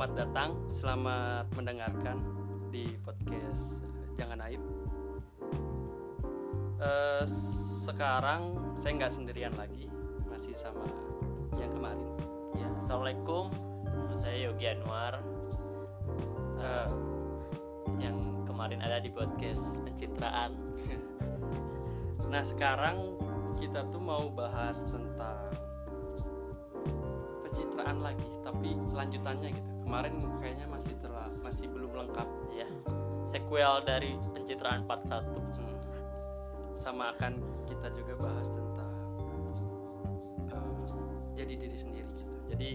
Selamat datang, selamat mendengarkan di podcast eh, Jangan Aib. Eh, sekarang saya nggak sendirian lagi, masih sama yang kemarin. Ya, assalamualaikum. Saya Yogi Anwar. Eh, yang kemarin ada di podcast pencitraan. Nah sekarang kita tuh mau bahas tentang pencitraan lagi, tapi lanjutannya gitu. Kemarin kayaknya masih terla masih belum lengkap. Ya, sequel dari pencitraan part 1. Hmm. Sama akan kita juga bahas tentang eh, jadi diri sendiri gitu. Jadi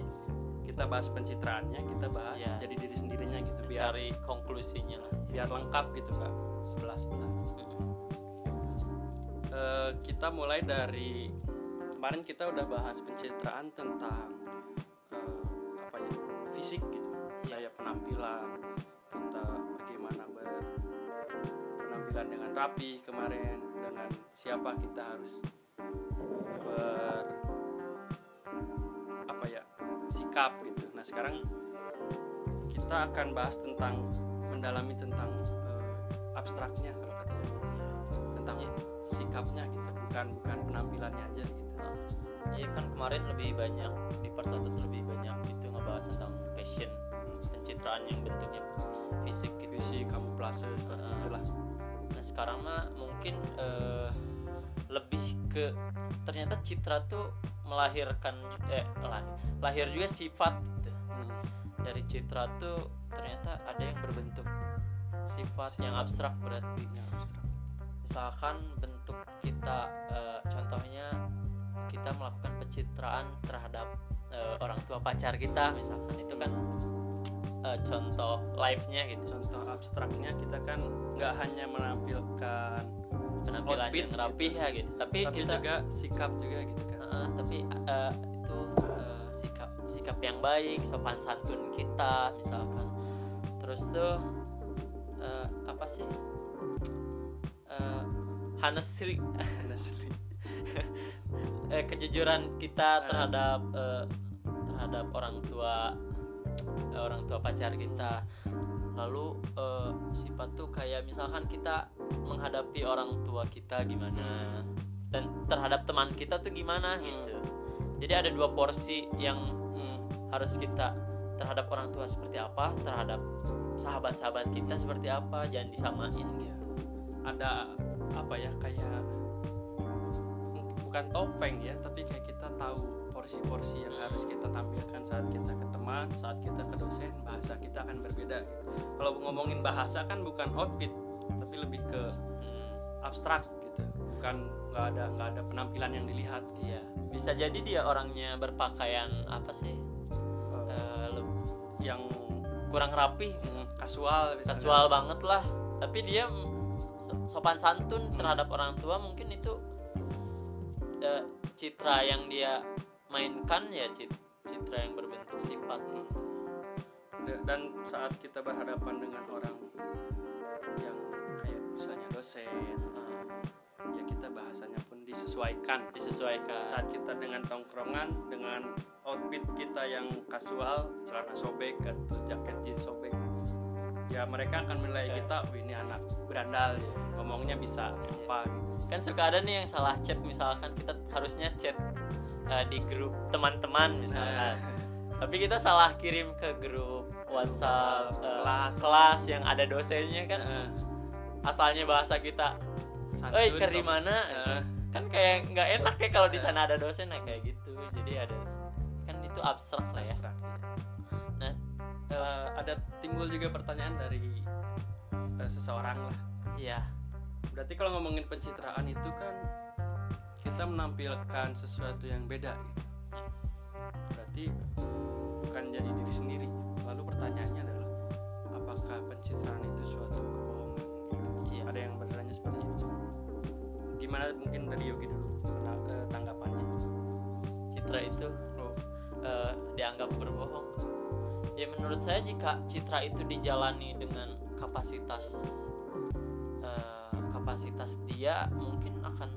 kita bahas pencitraannya, kita bahas Ya. jadi diri sendirinya gitu. Biar Cari konklusinya lah. biar lengkap gitu nggak sebelah sebelah. Eh, kita mulai dari kemarin kita udah bahas pencitraan tentang eh, apa ya fisik gitu penampilan kita bagaimana ber penampilan dengan rapi kemarin dengan siapa kita harus ber apa ya sikap gitu. Nah sekarang kita akan bahas tentang mendalami tentang eh, abstraknya kalau katanya tentang sikapnya gitu bukan bukan penampilannya aja gitu. Iya kan kemarin lebih banyak di part 1 tuh lebih banyak itu ngebahas tentang fashion pencitraan yang bentuknya fisik gitu. visi kamuflase seperti itulah Nah sekarang mah mungkin eh, lebih ke ternyata citra tuh melahirkan eh lahir, lahir juga sifat gitu. Hmm. Dari citra tuh ternyata ada yang berbentuk sifat yang abstrak berarti. Ya, abstrak. Misalkan bentuk kita eh, contohnya kita melakukan pencitraan terhadap eh, orang tua pacar kita misalkan itu kan eh, contoh live-nya gitu. contoh abstraknya kita kan nggak hanya menampilkan penampilan Outfit yang rapih ya gitu tapi, tapi kita juga sikap juga gitu kan. Uh, tapi uh, itu uh, sikap sikap yang baik sopan santun kita misalkan. Terus tuh uh, apa sih? Uh, Honestly. kejujuran kita terhadap eh, terhadap orang tua orang tua pacar kita. Lalu eh, sifat tuh kayak misalkan kita menghadapi orang tua kita gimana dan terhadap teman kita tuh gimana gitu. Jadi ada dua porsi yang Hmm. harus kita terhadap orang tua seperti apa terhadap sahabat-sahabat kita seperti apa jangan disamain gitu. Ada apa ya kayak bukan topeng ya tapi kayak kita tahu porsi-porsi yang harus kita tampilkan saat kita ke teman saat kita ke dosen bahasa kita akan berbeda gitu. kalau ngomongin bahasa kan bukan outfit tapi lebih ke Hmm. abstrak gitu bukan nggak ada nggak ada penampilan yang dilihat gitu. Iya, bisa jadi dia orangnya berpakaian apa sih? Eh, leb- yang kurang rapi, mm, kasual misalnya. kasual banget lah. Tapi dia so- sopan santun terhadap orang tua mungkin itu eh, citra yang dia mainkan ya cit- citra yang berbentuk sifat. Gitu. Da- dan saat kita berhadapan dengan orang yang kayak misalnya dosen ya kita bahasanya pun disesuaikan. Disesuaikan. saat kita dengan tongkrongan dengan outfit kita yang kasual celana sobek atau jaket jeans sobek ya mereka akan menilai kita wih ini anak berandal ya ngomongnya bisa apa gitu. Kan suka ada nih yang salah chat misalkan kita harusnya chat eh, di grup teman-teman misalkan. Tapi kita salah kirim ke grup WhatsApp eh, kelas. kelas yang ada dosennya kan Eh, asalnya bahasa kita Eh, sob- mana? Eh, Kan kayak nggak enak ya kalau di sana ada dosen ya kayak gitu. Jadi ada kan itu abstrak lah ya. abstrak. Nah, Eh, ada timbul juga pertanyaan dari eh, seseorang lah ya berarti kalau ngomongin pencitraan itu kan kita menampilkan sesuatu yang beda gitu berarti bukan jadi diri sendiri lalu pertanyaannya adalah apakah pencitraan itu suatu kebohongan gitu Iya. ada yang bertanya seperti itu gimana mungkin dari Yogi dulu eh, tanggapannya citra itu oh, eh, dianggap berbohong. Ya menurut saya jika citra itu dijalani dengan kapasitas eh, kapasitas dia mungkin akan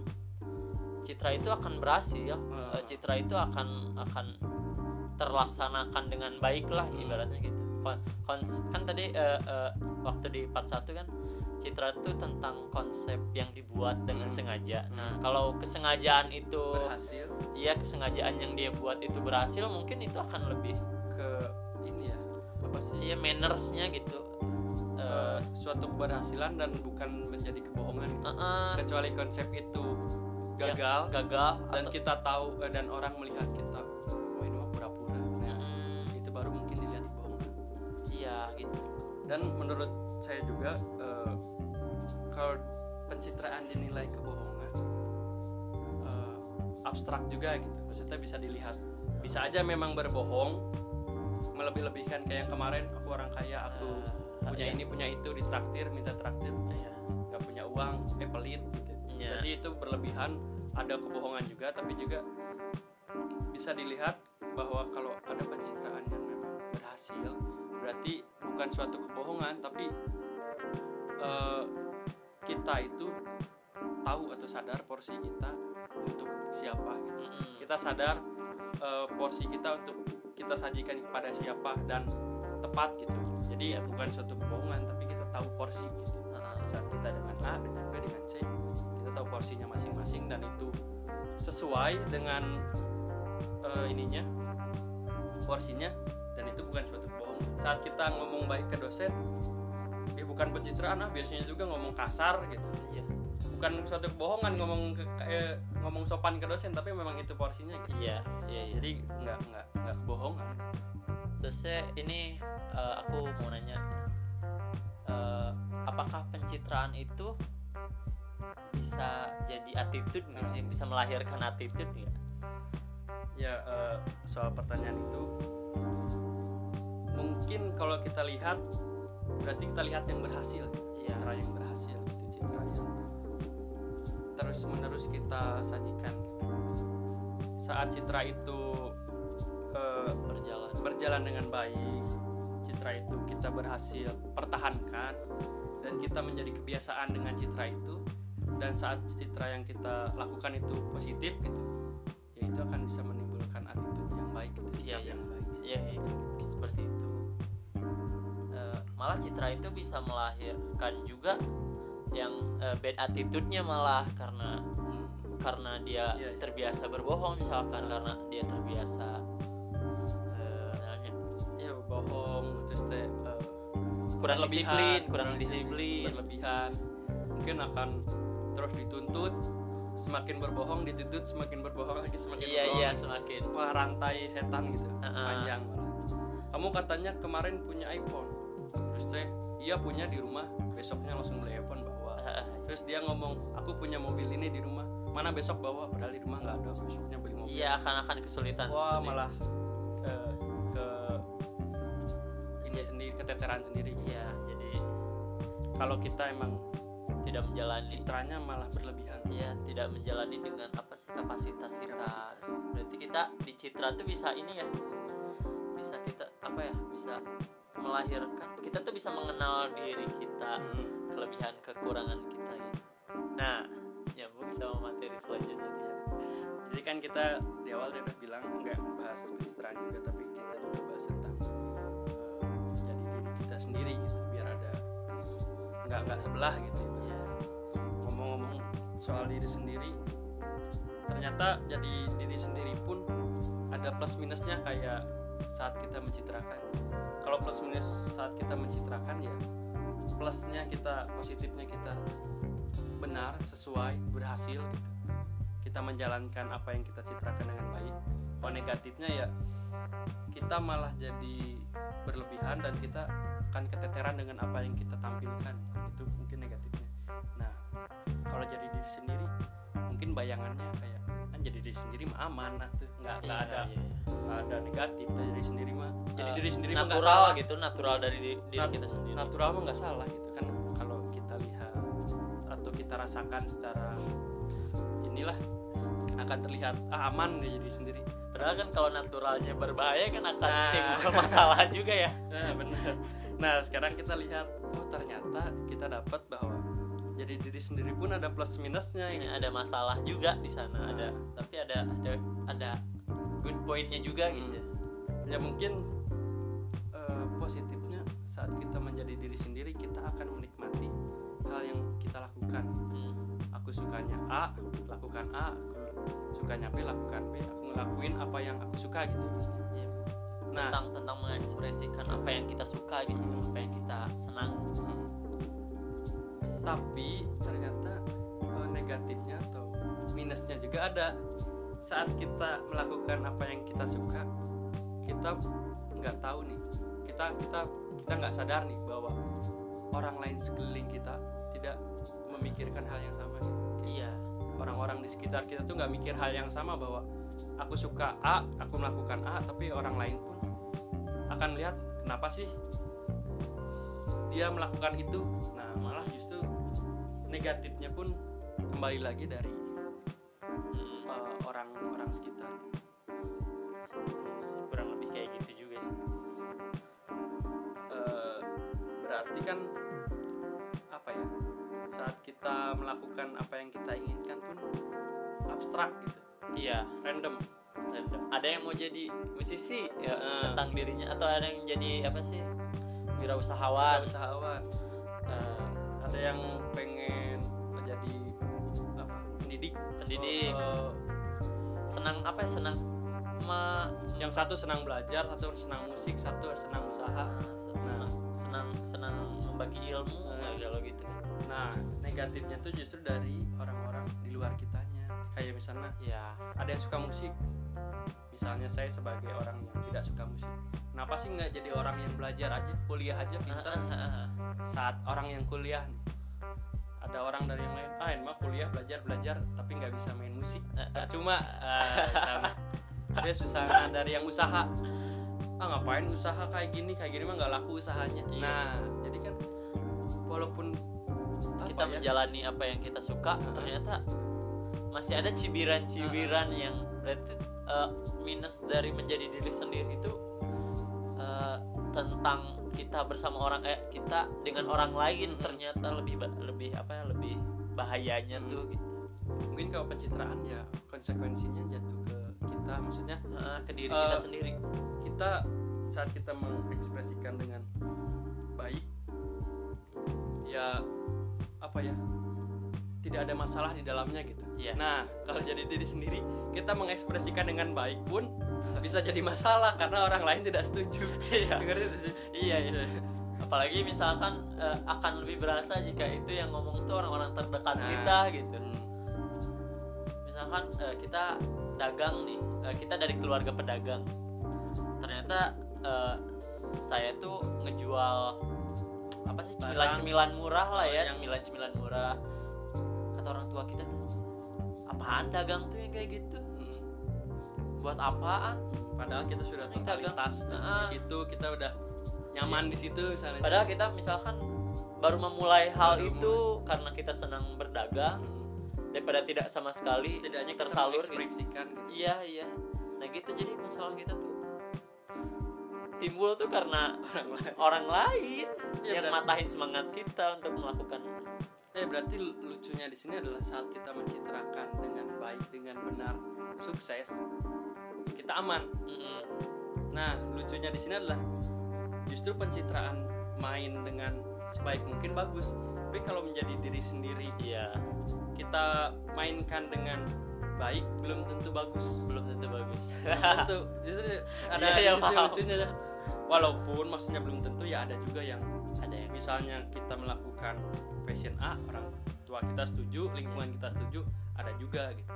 citra itu akan berhasil. Eh, citra itu akan akan terlaksanakan dengan baik lah ibaratnya gitu. kon- kons kan tadi eh, eh, waktu di part 1 kan citra itu tentang konsep yang dibuat dengan Hmm. sengaja. Nah kalau kesengajaan itu berhasil. Iya kesengajaan yang dia buat itu berhasil mungkin itu akan lebih ke ini ya apa sih? Iya mannersnya gitu. Eh, suatu keberhasilan dan bukan menjadi kebohongan. Eh, eh, kecuali konsep itu gagal. Gagal dan atau- kita tahu eh, dan orang melihat kita oh ini mah pura-pura. Nah, Hmm, itu baru mungkin dilihat kebohongan iya gitu. Dan menurut saya juga eh, kalau pencitraan dinilai kebohongan eh, abstrak juga gitu. Maksudnya bisa dilihat. Bisa aja memang berbohong melebih-lebihkan kayak yang kemarin aku orang kaya aku Eh, punya iya. ini punya itu ditraktir minta traktir Iya. nggak punya uang eh pelit gitu Iya. jadi itu berlebihan ada kebohongan juga tapi juga bisa dilihat bahwa kalau ada pencitraan yang memang berhasil berarti bukan suatu kebohongan tapi eh, kita itu tahu atau sadar porsi kita untuk siapa gitu. Mm-mm. kita sadar eh, porsi kita untuk kita sajikan kepada siapa dan tepat gitu jadi ya bukan suatu kebohongan tapi kita tahu porsi gitu saat kita dengan A dengan B dengan C kita tahu porsinya masing-masing dan itu sesuai dengan eh, ininya porsinya dan itu bukan suatu kebohongan saat kita ngomong baik ke dosen ya bukan pencitraan ah biasanya juga ngomong kasar gitu Iya. bukan suatu kebohongan ngomong ke eh, ngomong sopan ke dosen tapi memang itu porsinya gitu Iya, iya, iya. jadi nggak nggak nggak kebohongan Terusnya ini eh, aku mau nanya, eh, apakah pencitraan itu bisa jadi attitude nggak sih? Bisa melahirkan attitude nggak? ya eh, soal pertanyaan itu mungkin kalau kita lihat berarti kita lihat yang berhasil Iya. citra yang berhasil gitu citra yang terus menerus kita sajikan saat citra itu eh, Berjalan. berjalan dengan baik citra itu kita berhasil pertahankan dan kita menjadi kebiasaan dengan citra itu dan saat citra yang kita lakukan itu positif gitu ya itu akan bisa menimbulkan attitude yang baik gitu sikap Iya, iya. yang baik Iya, iya, seperti itu. Eh, malah citra itu bisa melahirkan juga yang eh, bad attitude-nya malah karena Hmm. karena dia Iya, iya. terbiasa berbohong misalkan karena dia terbiasa eh, namanya, ya bohong terus teh eh, kurang disiplin kurang disiplin berlebihan mungkin akan terus dituntut semakin berbohong dituntut semakin berbohong lagi semakin iya berbohong. iya semakin. Wah rantai setan gitu Ha-ha. panjang malah. Kamu katanya kemarin punya iPhone. Terus teh iya punya di rumah besoknya langsung beli iPhone bawa. Terus dia ngomong aku punya mobil ini di rumah mana besok bawa? Padahal di rumah nggak ada besoknya beli mobil. Iya akan akan kesulitan wah sendiri. malah ke ke ini sendiri keteteran sendiri. Iya jadi kalau kita emang tidak menjalani citranya malah berlebihan Iya, tidak menjalani dengan apa sih kapasitas kita. Kapasitas. Berarti kita di citra tuh bisa ini ya. Bisa kita apa ya? Bisa melahirkan. Kita tuh bisa mengenal diri kita, Hmm. kelebihan kekurangan kita gitu. Nah, nyambung sama materi selanjutnya. jadi kan kita di awal udah bilang nggak bahas pencitraan juga tapi kita juga bahas tentang eh, jadi diri kita sendiri gitu biar ada nggak nggak sebelah gitu Iya. Soal diri sendiri. Ternyata jadi diri sendiri pun ada plus minusnya kayak saat kita mencitrakan. Kalau plus minus saat kita mencitrakan ya plusnya kita positifnya kita benar sesuai berhasil gitu. Kita menjalankan apa yang kita citrakan dengan baik. Kalau negatifnya ya kita malah jadi berlebihan dan kita akan keteteran dengan apa yang kita tampilkan diri sendiri mungkin bayangannya kayak kan jadi diri sendiri mah aman atuh nggak nggak Iya, ada iya. nggak ada negatif dari diri sendiri mah jadi Eh, diri sendiri natural gitu, natural dari di- diri Nat- kita sendiri. natural mah nggak salah gitu kan kalau kita lihat atau kita rasakan secara inilah akan terlihat ah, aman nih jadi sendiri Padahal kan kalau naturalnya berbahaya kan akan Nah. timbul masalah juga ya. nah, benar nah sekarang kita lihat oh ternyata kita dapat bahwa jadi diri sendiri pun ada plus minusnya Ini gitu. ada masalah juga di sana ada tapi ada ada ada good pointnya juga Hmm. gitu ya mungkin eh, positifnya saat kita menjadi diri sendiri kita akan menikmati hal yang kita lakukan Hmm. aku sukanya A lakukan A aku sukanya B lakukan B aku ngelakuin apa yang aku suka gitu. Iya. nah tentang tentang mengekspresikan apa yang kita suka gitu apa yang kita senang hmm. Tapi ternyata eh, negatifnya atau minusnya juga ada. Saat kita melakukan apa yang kita suka kita nggak tahu nih. Kita kita kita nggak sadar nih bahwa orang lain sekeliling kita tidak memikirkan hal yang sama gitu. Iya. Orang-orang di sekitar kita tuh nggak mikir hal yang sama bahwa aku suka A, aku melakukan A, tapi orang lain pun akan lihat kenapa sih dia melakukan itu. Nah, malah negatifnya pun kembali lagi dari Hmm. eh, orang-orang sekitar. kurang lebih kayak gitu juga sih Eh, berarti kan apa ya? Saat kita melakukan apa yang kita inginkan pun abstrak gitu, iya random. random ada yang mau jadi musisi ya Heeh. tentang dirinya atau ada yang jadi apa sih wirausahawan usahawan Eh, ada yang pengen menjadi apa pendidik pendidik. Eh, senang apa ya senang ma yang satu senang belajar satu senang musik satu senang usaha. Se- senang senang senang membagi ilmu Nah. nah, kalau gitu kan nah negatifnya tuh justru dari orang-orang di luar kitanya. Kayak misalnya ya ada yang suka musik. Misalnya saya sebagai orang yang tidak suka musik. Kenapa sih nggak jadi orang yang belajar aja kuliah aja pintar saat orang yang kuliah nih ada orang dari yang lain ah mah kuliah belajar belajar tapi nggak bisa main musik. Cuma misalnya dia susah dari yang usaha. Ah ngapain usaha kayak gini? Kayak gini mah nggak laku usahanya. Iya. nah jadi kan walaupun apa kita ya, menjalani apa yang kita suka Heeh. ternyata masih ada cibiran-cibiran yang berarti eh, minus dari menjadi diri sendiri itu eh, tentang kita bersama orang eh kita dengan orang lain ternyata lebih lebih apa ya lebih bahayanya Mm. tuh gitu mungkin kalau pencitraan ya konsekuensinya jatuh ke kita maksudnya Heeh, ke diri Eh, kita sendiri kita saat kita mengekspresikan dengan baik ya apa ya tidak ada masalah di dalamnya gitu Iya. nah kalau jadi diri sendiri kita mengekspresikan dengan baik pun bisa jadi masalah karena orang lain tidak setuju Iya. iya iya apalagi misalkan eh, akan lebih berasa jika itu yang ngomong tuh orang-orang terdekat Nah. kita gitu Hmm. misalkan eh, kita dagang nih eh, kita dari keluarga pedagang ternyata eh, saya tuh ngejual apa sih cemilan-cemilan murah lah Oh, ya yang- cemilan-cemilan murah kata orang tua kita tuh apaan dagang tuh yang kayak gitu. Buat apaan padahal kita sudah totalitas dan Nah. di situ kita udah nyaman di situ misalnya padahal kita misalkan baru memulai hal Baru itu karena kita senang berdagang Hmm. daripada tidak sama sekali setidaknya kita tersalur gitu. gitu. Iya iya. Nah gitu jadi masalah kita tuh timbul tuh karena orang lain orang lain Iya, yang benar. matahin semangat kita untuk melakukan Eh berarti lucunya di sini adalah saat kita mencitrakan dengan baik dengan benar sukses kita aman. Mm-mm. Nah lucunya di sini adalah justru pencitraan main dengan sebaik mungkin bagus. Tapi kalau menjadi diri sendiri iya kita mainkan dengan baik belum tentu bagus. belum tentu bagus. Belum tentu justru ada Iya, iya, itu paham. lucunya. Walaupun maksudnya belum tentu ya ada juga yang Ada yang misalnya kita melakukan fashion A orang tua kita setuju lingkungan kita setuju ada juga gitu.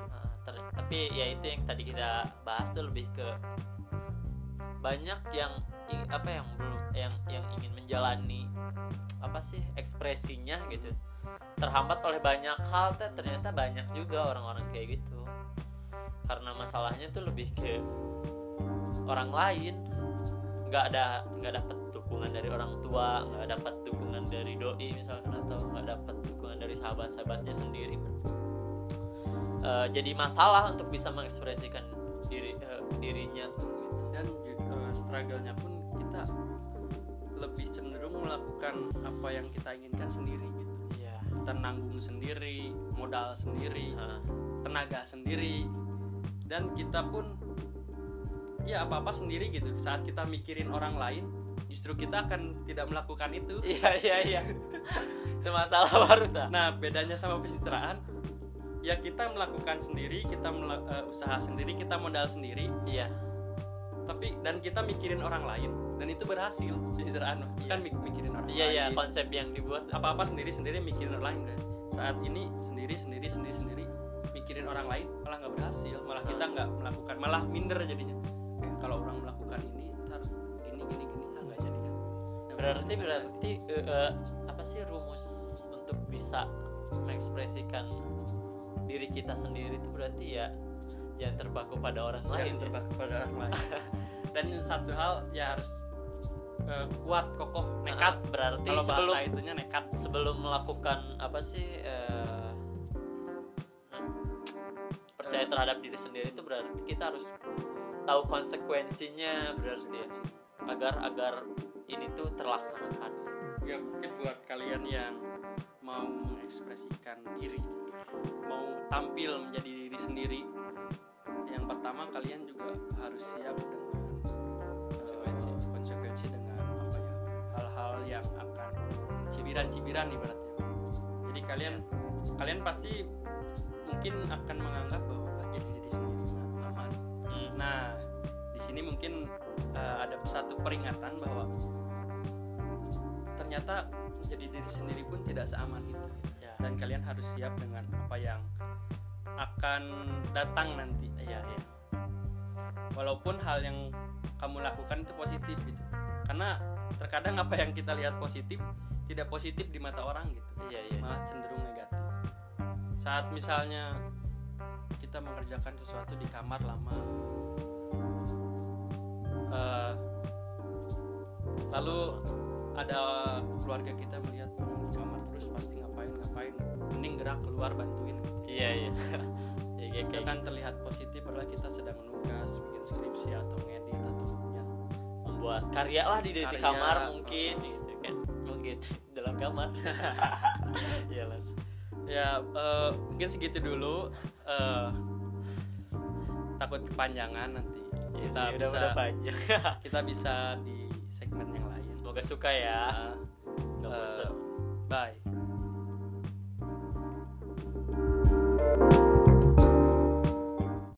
Ter- tapi ya itu yang tadi kita bahas tuh lebih ke banyak yang apa yang belum yang yang ingin menjalani apa sih ekspresinya gitu. Terhambat oleh banyak hal teh ternyata banyak juga orang-orang kayak gitu. Karena masalahnya tuh lebih ke orang lain nggak ada nggak dapat dukungan dari orang tua nggak dapat dukungan dari doi misalkan atau nggak dapat dukungan dari sahabat-sahabatnya sendiri Eh, jadi masalah untuk bisa mengekspresikan diri eh, dirinya tuh gitu. dan eh, struggle-nya pun kita lebih cenderung melakukan apa yang kita inginkan sendiri gitu Iya. kita nanggung sendiri modal sendiri Hah. tenaga sendiri dan kita pun ya apa apa sendiri gitu. Saat kita mikirin orang lain justru kita akan tidak melakukan itu. Iya iya iya. Itu masalah baru tak nah bedanya sama pencitraan ya kita melakukan sendiri kita mela- eh, usaha sendiri kita modal sendiri. Iya. Tapi dan kita mikirin orang lain dan itu berhasil pencitraan. Kan mik- mikirin orang iya iya lain. konsep yang dibuat. Apa apa sendiri sendiri mikirin orang lain kan saat ini sendiri sendiri sendiri sendiri mikirin orang lain malah nggak berhasil. Malah kita nggak melakukan malah minder jadinya kalau orang melakukan ini ntar gini gini gini ah nggak jadi ya. Nah, berarti berarti eh, eh, apa sih rumus untuk bisa mengekspresikan diri kita sendiri itu berarti ya jangan terpaku pada orang jangan lain ya. terpaku pada orang lain. Dan satu hal ya harus eh, kuat kokoh nekat. Ah, berarti kalau sebelum bahasa itunya nekat. sebelum melakukan apa sih eh, percaya terhadap diri sendiri itu berarti kita harus tahu konsekuensinya berarti ya. Agar agar ini tuh terlaksanakan. Ya mungkin buat kalian yang mau mengekspresikan diri mau tampil menjadi diri sendiri yang pertama kalian juga harus siap dengan konsekuensi konsekuensi dengan apa ya hal-hal yang akan cibiran-cibiran ibaratnya. Jadi kalian kalian pasti mungkin akan menganggap bahwa Nah, di sini mungkin eh, ada satu peringatan bahwa ternyata jadi diri sendiri pun tidak seaman itu. ya Dan kalian harus siap dengan apa yang akan datang nanti. iya iya Walaupun hal yang kamu lakukan itu positif gitu. Karena terkadang apa yang kita lihat positif tidak positif di mata orang gitu. iya iya Malah cenderung negatif. Saat misalnya kita mengerjakan sesuatu di kamar lama eh, lalu ada keluarga kita melihat "Oh, di kamar terus pasti ngapain ngapain? Mending gerak keluar bantuin. Iya iya. Ya, kayak kayak kan terlihat positif padahal kita sedang menugas bikin skripsi atau ngedit atau punya membuat karya lah di, di Karya. kamar mungkin gitu kan. Mungkin dalam kamar. Iya las ya eh, mungkin segitu dulu. Eh, takut kepanjangan nanti. ya, kita sih, udah bisa udah panjang. kita bisa di segmen yang lain. Semoga suka ya. Nah, semoga bosan bye